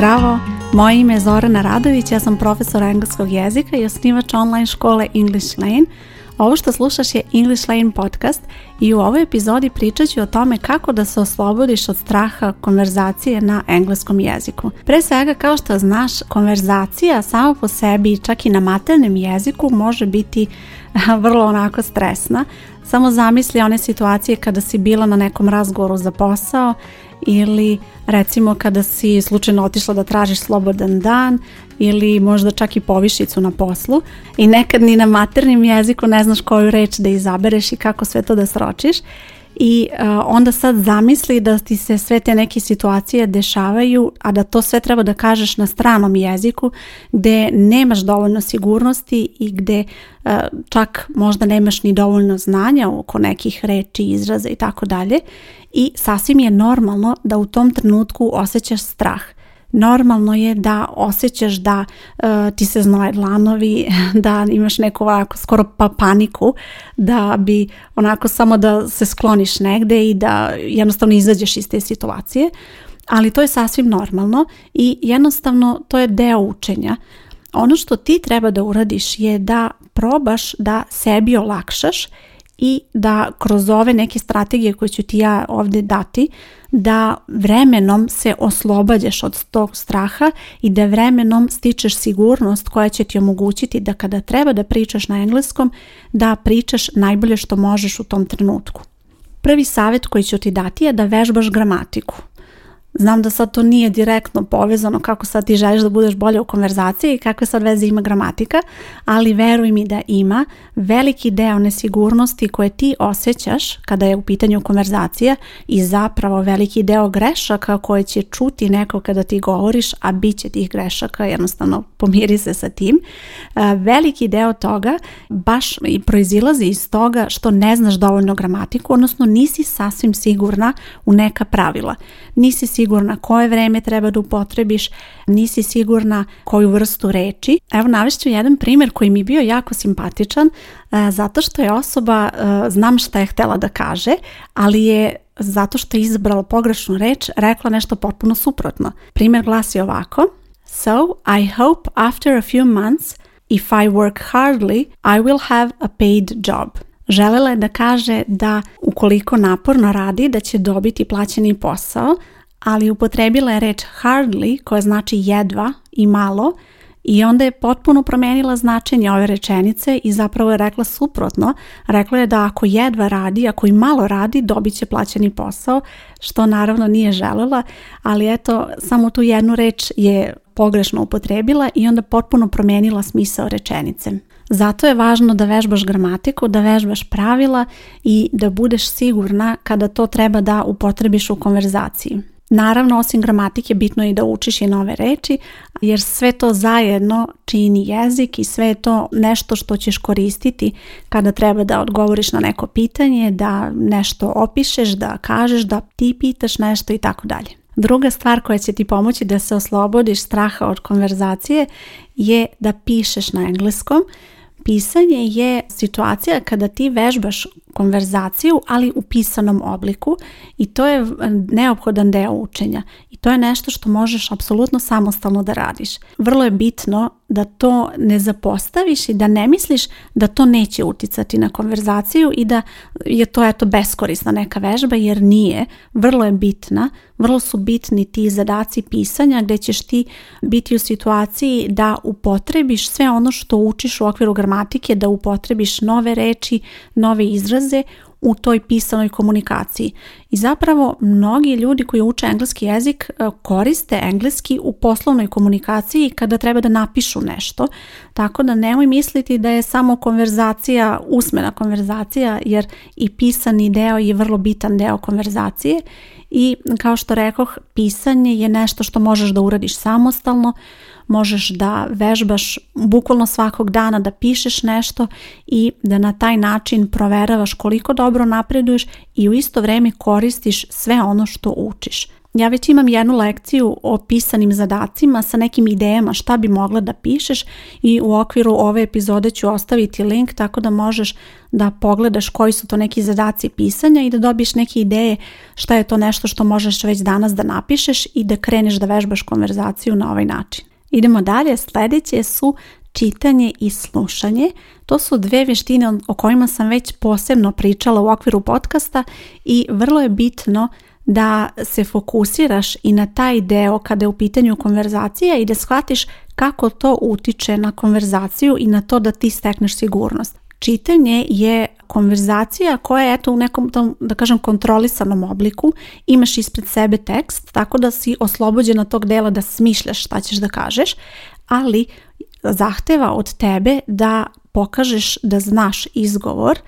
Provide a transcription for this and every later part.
Zdravo, moje ime je Zorana Radović, ja sam profesor engleskog jezika i osnivač online škole English Lane. Ovo što slušaš je English Lane podcast i u ovoj epizodi pričat ću o tome kako da se oslobodiš od straha konverzacije na engleskom jeziku. Pre svega, kao što znaš, konverzacija samo po sebi, čak i na maternem jeziku, može biti vrlo onako stresna. Samo zamisli one situacije kada si bila na nekom razgovoru za posao ili recimo kada si slučajno otišla da tražiš slobodan dan ili možda čak i povišicu na poslu i nekad ni na maternim jeziku ne znaš koju reč da izabereš i kako sve to da sročiš i e, onda sad zamisli da ti se sve te neke situacije dešavaju, a da to sve treba da kažeš na stranom jeziku gde nemaš dovoljno sigurnosti i gde e, čak možda nemaš ni dovoljno znanja oko nekih reći, izraza i tako dalje i sasvim je normalno da u tom trenutku osjećaš strah normalno je da osjećaš da e, ti se znoje dlanovi, da imaš neku ovako skoro pa paniku, da bi onako samo da se skloniš negde i da jednostavno izađeš iz te situacije, ali to je sasvim normalno i jednostavno to je deo učenja. Ono što ti treba da uradiš je da probaš da sebi olakšaš i da kroz ove neke strategije koje ću ti ja ovdje dati da vremenom se oslobađaš od tog straha i da vremenom stičeš sigurnost koja će ti omogućiti da kada treba da pričaš na engleskom da pričaš najbolje što možeš u tom trenutku. Prvi savjet koji ću ti dati je da vežbaš gramatiku. Znam da sad to nije direktno povezano kako sad ti želiš da budeš bolje u konverzaciji i kakve sad veze ima gramatika, ali veruj mi da ima veliki deo nesigurnosti koje ti osjećaš kada je u pitanju konverzacija i zapravo veliki deo grešaka koje će čuti neko kada ti govoriš, a bit će tih grešaka, jednostavno pomiri se sa tim. E, veliki deo toga baš i proizilazi iz toga što ne znaš dovoljno gramatiku, odnosno nisi sasvim sigurna u neka pravila. Nisi sigurna sigurna koje vreme treba da upotrebiš, nisi sigurna koju vrstu reči. Evo navišću jedan primjer koji mi je bio jako simpatičan e, zato što je osoba, e, znam šta je htela da kaže, ali je zato što je izbrala pogrešnu reč, rekla nešto potpuno suprotno. Primjer glasi ovako. So, I hope after a few months, if I work hardly, I will have a paid job. Želela je da kaže da ukoliko naporno radi da će dobiti plaćeni posao, ali upotrebila je reč hardly koja znači jedva i malo i onda je potpuno promijenila značenje ove rečenice i zapravo je rekla suprotno. Rekla je da ako jedva radi, ako i malo radi, dobit će plaćeni posao, što naravno nije želela, ali eto, samo tu jednu reč je pogrešno upotrebila i onda potpuno promijenila smisao rečenice. Zato je važno da vežbaš gramatiku, da vežbaš pravila i da budeš sigurna kada to treba da upotrebiš u konverzaciji. Naravno, osim gramatike bitno je da učiš i nove reči, jer sve to zajedno čini jezik i sve je to nešto što ćeš koristiti kada treba da odgovoriš na neko pitanje, da nešto opišeš, da kažeš, da ti pitaš nešto i tako dalje. Druga stvar koja će ti pomoći da se oslobodiš straha od konverzacije je da pišeš na engleskom. Pisanje je situacija kada ti vežbaš konverzaciju, ali u pisanom obliku i to je neophodan deo učenja i to je nešto što možeš apsolutno samostalno da radiš. Vrlo je bitno da to ne zapostaviš i da ne misliš da to neće uticati na konverzaciju i da je to eto beskorisna neka vežba jer nije. Vrlo je bitna, vrlo su bitni ti zadaci pisanja gdje ćeš ti biti u situaciji da upotrebiš sve ono što učiš u okviru matike da upotrebiš nove reči, nove izraze u toj pisanoj komunikaciji. I zapravo mnogi ljudi koji uče engleski jezik e, koriste engleski u poslovnoj komunikaciji kada treba da napišu nešto. Tako da nemoj misliti da je samo konverzacija, usmena konverzacija, jer i pisani deo je vrlo bitan deo konverzacije. I kao što rekoh, pisanje je nešto što možeš da uradiš samostalno, možeš da vežbaš bukvalno svakog dana, da pišeš nešto i da na taj način proveravaš koliko dobro napreduješ i u isto vrijeme koristiš sve ono što učiš. Ja već imam jednu lekciju o pisanim zadacima sa nekim idejama šta bi mogla da pišeš i u okviru ove epizode ću ostaviti link tako da možeš da pogledaš koji su to neki zadaci pisanja i da dobiješ neke ideje šta je to nešto što možeš već danas da napišeš i da kreneš da vežbaš konverzaciju na ovaj način. Idemo dalje, sljedeće su čitanje i slušanje. To su dve vještine o kojima sam već posebno pričala u okviru podcasta i vrlo je bitno da se fokusiraš i na taj deo kada je u pitanju konverzacija i da shvatiš kako to utiče na konverzaciju i na to da ti stekneš sigurnost. Čitanje je konverzacija koja je eto u nekom tom, da kažem, kontrolisanom obliku. Imaš ispred sebe tekst, tako da si oslobođena tog dela da smišljaš šta ćeš da kažeš, ali zahteva od tebe da pokažeš da znaš izgovor,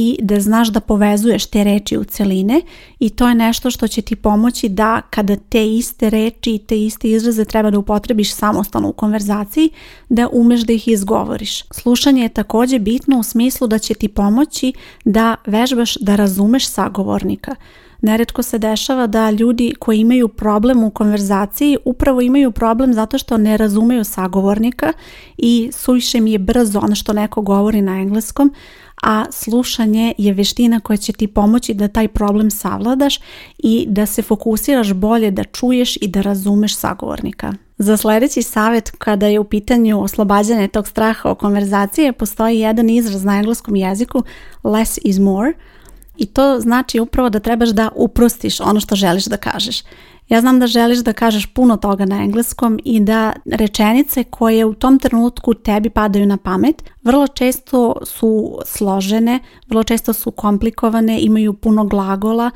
i da znaš da povezuješ te reči u celine i to je nešto što će ti pomoći da kada te iste reči i te iste izraze treba da upotrebiš samostalno u konverzaciji, da umeš da ih izgovoriš. Slušanje je također bitno u smislu da će ti pomoći da vežbaš da razumeš sagovornika. Neretko se dešava da ljudi koji imaju problem u konverzaciji upravo imaju problem zato što ne razumeju sagovornika i suviše mi je brzo ono što neko govori na engleskom, a slušanje je vještina koja će ti pomoći da taj problem savladaš i da se fokusiraš bolje da čuješ i da razumeš sagovornika. Za sljedeći savjet kada je u pitanju oslobađanje tog straha o konverzacije postoji jedan izraz na engleskom jeziku less is more – i to znači upravo da trebaš da uprostiš ono što želiš da kažeš. Ja znam da želiš da kažeš puno toga na engleskom i da rečenice koje u tom trenutku tebi padaju na pamet vrlo često su složene, vrlo često su komplikovane, imaju puno glagola,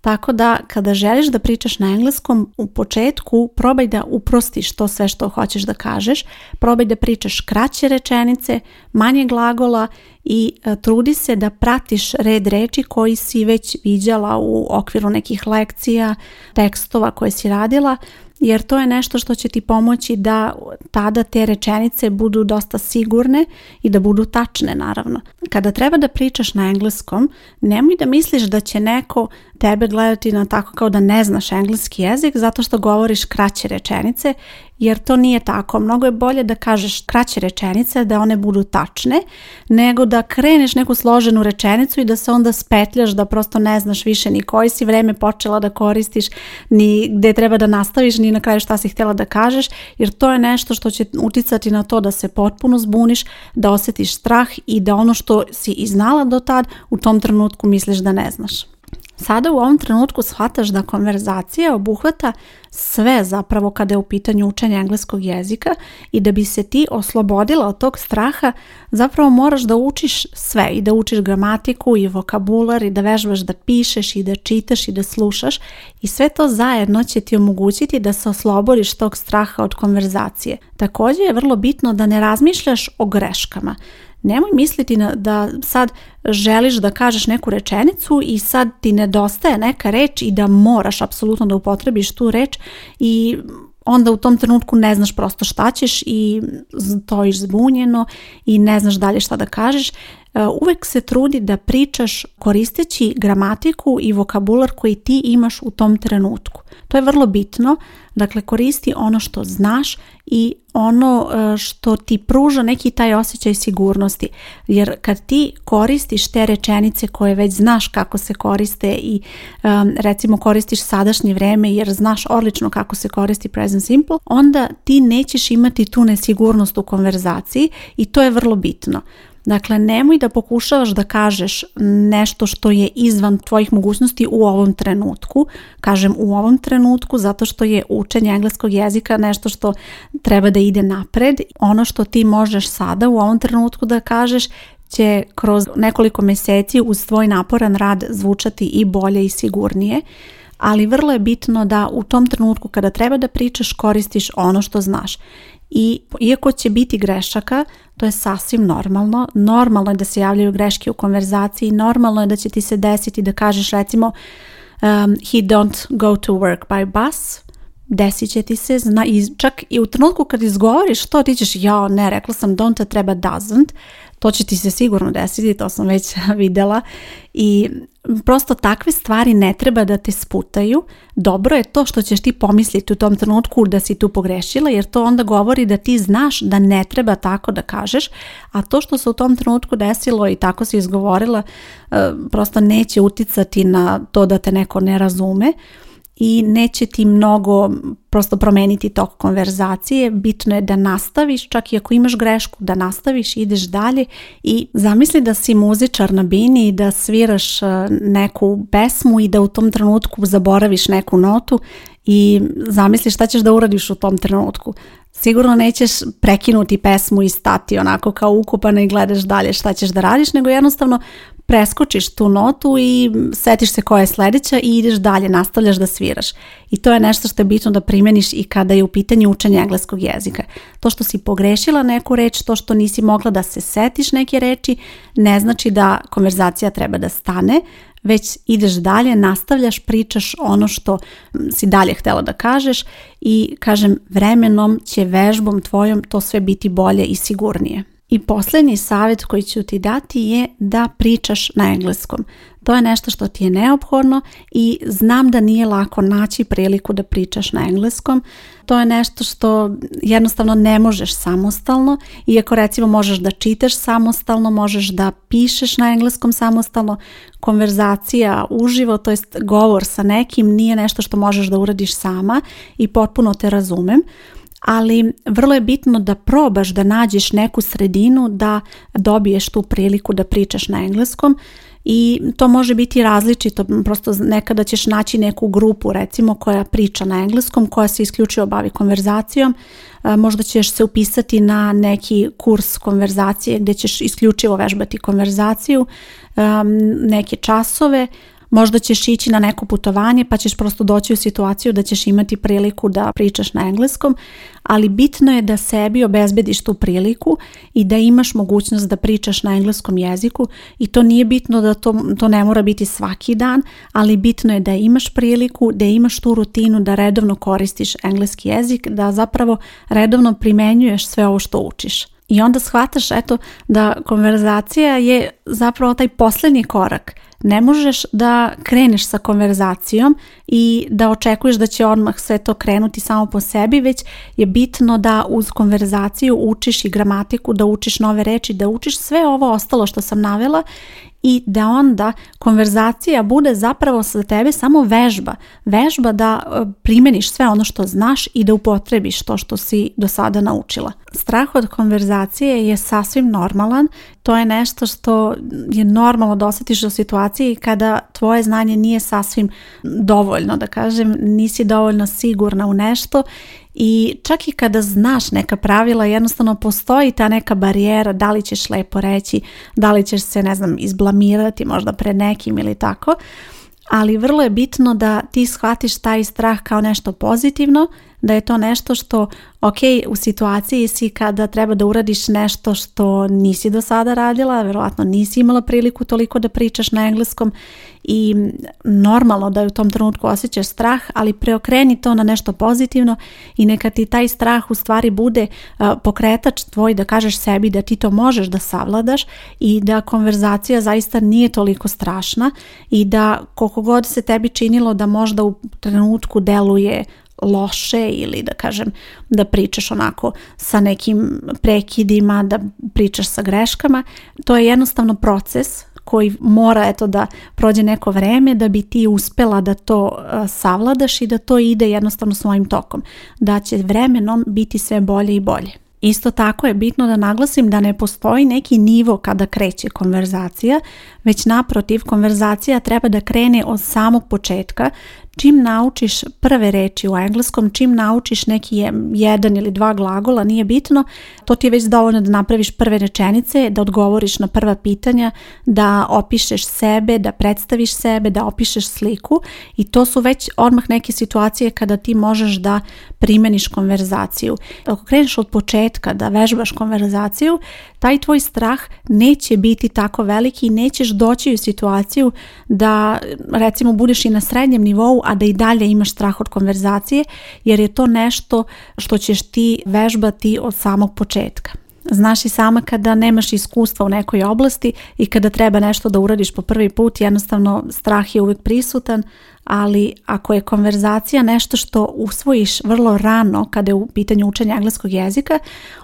tako da kada želiš da pričaš na engleskom u početku probaj da uprostiš to sve što hoćeš da kažeš, probaj da pričaš kraće rečenice, manje glagola i e, trudi se da pratiš red reči koji si već viđala u okviru nekih lekcija, tekstova koje si radila jer to je nešto što će ti pomoći da tada te rečenice budu dosta sigurne i da budu tačne naravno. Kada treba da pričaš na engleskom, nemoj da misliš da će neko tebe gledati na tako kao da ne znaš engleski jezik zato što govoriš kraće rečenice, jer to nije tako. Mnogo je bolje da kažeš kraće rečenice da one budu tačne, nego da da kreneš neku složenu rečenicu i da se onda spetljaš da prosto ne znaš više ni koji si vrijeme počela da koristiš, ni gdje treba da nastaviš, ni na kraju šta si htjela da kažeš, jer to je nešto što će uticati na to da se potpuno zbuniš, da osjetiš strah i da ono što si i znala do tad u tom trenutku misliš da ne znaš. Sada u ovom trenutku shvataš da konverzacija obuhvata sve zapravo kada je u pitanju učenja engleskog jezika i da bi se ti oslobodila od tog straha zapravo moraš da učiš sve i da učiš gramatiku i vokabular i da vežbaš da pišeš i da čitaš i da slušaš i sve to zajedno će ti omogućiti da se oslobodiš tog straha od konverzacije. Također je vrlo bitno da ne razmišljaš o greškama nemoj misliti na, da sad želiš da kažeš neku rečenicu i sad ti nedostaje neka reč i da moraš apsolutno da upotrebiš tu reč i onda u tom trenutku ne znaš prosto šta ćeš i stojiš zbunjeno i ne znaš dalje šta da kažeš. E, uvek se trudi da pričaš koristeći gramatiku i vokabular koji ti imaš u tom trenutku. To je vrlo bitno, dakle koristi ono što znaš i ono e, što ti pruža neki taj osjećaj sigurnosti. Jer kad ti koristiš te rečenice koje već znaš kako se koriste i e, recimo koristiš sadašnje vreme jer znaš odlično kako se koristi present simple, onda ti nećeš imati tu nesigurnost u konverzaciji i to je vrlo bitno. Dakle, nemoj da pokušavaš da kažeš nešto što je izvan tvojih mogućnosti u ovom trenutku. Kažem u ovom trenutku zato što je učenje engleskog jezika nešto što treba da ide napred. Ono što ti možeš sada u ovom trenutku da kažeš će kroz nekoliko meseci uz svoj naporan rad zvučati i bolje i sigurnije ali vrlo je bitno da u tom trenutku kada treba da pričaš koristiš ono što znaš. I iako će biti grešaka, to je sasvim normalno. Normalno je da se javljaju greške u konverzaciji, normalno je da će ti se desiti da kažeš recimo um, he don't go to work by bus, desit će ti se, čak i u trenutku kad izgovoriš to, ti ćeš, ja ne, rekla sam don't, a treba doesn't, to će ti se sigurno desiti, to sam već videla. I prosto takve stvari ne treba da te sputaju. Dobro je to što ćeš ti pomisliti u tom trenutku da si tu pogrešila, jer to onda govori da ti znaš da ne treba tako da kažeš, a to što se u tom trenutku desilo i tako si izgovorila, eh, prosto neće uticati na to da te neko ne razume i neće ti mnogo prosto promeniti tok konverzacije. Bitno je da nastaviš, čak i ako imaš grešku, da nastaviš, ideš dalje i zamisli da si muzičar na bini i da sviraš e, neku pesmu i da u tom trenutku zaboraviš neku notu i zamisli šta ćeš da uradiš u tom trenutku. Sigurno nećeš prekinuti pesmu i stati onako kao ukupano i gledaš dalje šta ćeš da radiš, nego jednostavno preskočiš tu notu i setiš se koja je sljedeća i ideš dalje, nastavljaš da sviraš. I to je nešto što je bitno da primjeniš i kada je u pitanju učenja engleskog jezika. To što si pogrešila neku reč, to što nisi mogla da se setiš neke reči, ne znači da konverzacija treba da stane, već ideš dalje, nastavljaš, pričaš ono što si dalje htjela da kažeš i kažem vremenom će vežbom tvojom to sve biti bolje i sigurnije. I posljednji savjet koji ću ti dati je da pričaš na engleskom. To je nešto što ti je neophodno i znam da nije lako naći priliku da pričaš na engleskom. To je nešto što jednostavno ne možeš samostalno. Iako recimo možeš da čitaš samostalno, možeš da pišeš na engleskom samostalno, konverzacija uživo, to jest govor sa nekim nije nešto što možeš da uradiš sama i potpuno te razumem ali vrlo je bitno da probaš da nađeš neku sredinu da dobiješ tu priliku da pričaš na engleskom i to može biti različito, prosto nekada ćeš naći neku grupu recimo koja priča na engleskom, koja se isključivo bavi konverzacijom, e, možda ćeš se upisati na neki kurs konverzacije gdje ćeš isključivo vežbati konverzaciju, e, neke časove, Možda ćeš ići na neko putovanje pa ćeš prosto doći u situaciju da ćeš imati priliku da pričaš na engleskom, ali bitno je da sebi obezbediš tu priliku i da imaš mogućnost da pričaš na engleskom jeziku i to nije bitno da to, to ne mora biti svaki dan, ali bitno je da imaš priliku, da imaš tu rutinu da redovno koristiš engleski jezik, da zapravo redovno primenjuješ sve ovo što učiš. I onda shvataš eto da konverzacija je zapravo taj posljednji korak ne možeš da kreneš sa konverzacijom i da očekuješ da će odmah sve to krenuti samo po sebi, već je bitno da uz konverzaciju učiš i gramatiku, da učiš nove reči, da učiš sve ovo ostalo što sam navela i da onda konverzacija bude zapravo za tebe samo vežba. Vežba da e, primeniš sve ono što znaš i da upotrebiš to što si do sada naučila. Strah od konverzacije je sasvim normalan. To je nešto što je normalno da osjetiš u situaciji kada tvoje znanje nije sasvim dovoljno, da kažem, nisi dovoljno sigurna u nešto i čak i kada znaš neka pravila jednostavno postoji ta neka barijera da li ćeš lepo reći, da li ćeš se ne znam izblamirati možda pred nekim ili tako ali vrlo je bitno da ti shvatiš taj strah kao nešto pozitivno da je to nešto što, ok, u situaciji si kada treba da uradiš nešto što nisi do sada radila, verovatno nisi imala priliku toliko da pričaš na engleskom i normalno da je u tom trenutku osjećaš strah, ali preokreni to na nešto pozitivno i neka ti taj strah u stvari bude pokretač tvoj da kažeš sebi da ti to možeš da savladaš i da konverzacija zaista nije toliko strašna i da koliko god se tebi činilo da možda u trenutku deluje loše ili da kažem da pričaš onako sa nekim prekidima, da pričaš sa greškama. To je jednostavno proces koji mora eto da prođe neko vreme da bi ti uspela da to e, savladaš i da to ide jednostavno svojim tokom. Da će vremenom biti sve bolje i bolje. Isto tako je bitno da naglasim da ne postoji neki nivo kada kreće konverzacija, već naprotiv konverzacija treba da krene od samog početka. Čim naučiš prve reči u engleskom, čim naučiš neki jedan ili dva glagola, nije bitno, to ti je već dovoljno da napraviš prve rečenice, da odgovoriš na prva pitanja, da opišeš sebe, da predstaviš sebe, da opišeš sliku i to su već odmah neke situacije kada ti možeš da primeniš konverzaciju. Ako kreneš od početka da vežbaš konverzaciju, taj tvoj strah neće biti tako veliki i nećeš doći u situaciju da recimo budeš i na srednjem nivou, a da i dalje imaš strah od konverzacije, jer je to nešto što ćeš ti vežbati od samog početka. Znaš i sama kada nemaš iskustva u nekoj oblasti i kada treba nešto da uradiš po prvi put, jednostavno strah je uvijek prisutan, ali ako je konverzacija nešto što usvojiš vrlo rano kada je u pitanju učenja engleskog jezika,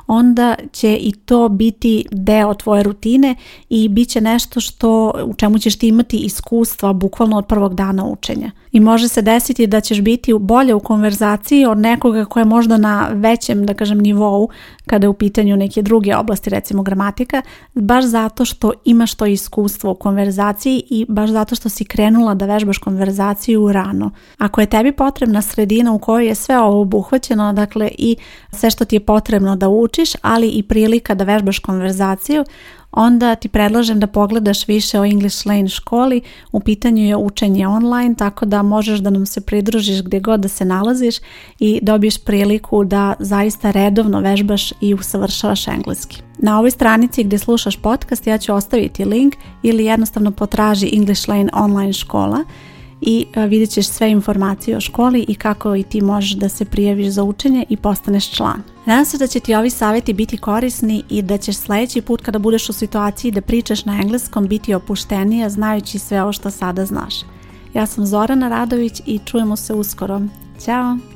onda će i to biti deo tvoje rutine i bit će nešto što, u čemu ćeš ti imati iskustva bukvalno od prvog dana učenja. I može se desiti da ćeš biti bolje u konverzaciji od nekoga koje je možda na većem, da kažem, nivou kada je u pitanju neke druge oblasti, recimo gramatika, baš zato što imaš to iskustvo u konverzaciji i baš zato što si krenula da vežbaš konverzaciju u rano. Ako je tebi potrebna sredina u kojoj je sve ovo obuhvaćeno, dakle i sve što ti je potrebno da učiš, ali i prilika da vežbaš konverzaciju, onda ti predlažem da pogledaš više o English Lane školi. U pitanju je učenje online, tako da možeš da nam se pridružiš gdje god da se nalaziš i dobiješ priliku da zaista redovno vežbaš i usavršavaš engleski. Na ovoj stranici gdje slušaš podcast ja ću ostaviti link ili jednostavno potraži English Lane online škola i vidjet ćeš sve informacije o školi i kako i ti možeš da se prijaviš za učenje i postaneš član. Nadam se da će ti ovi savjeti biti korisni i da ćeš sljedeći put kada budeš u situaciji da pričaš na engleskom biti opuštenija znajući sve ovo što sada znaš. Ja sam Zorana Radović i čujemo se uskoro. Ćao!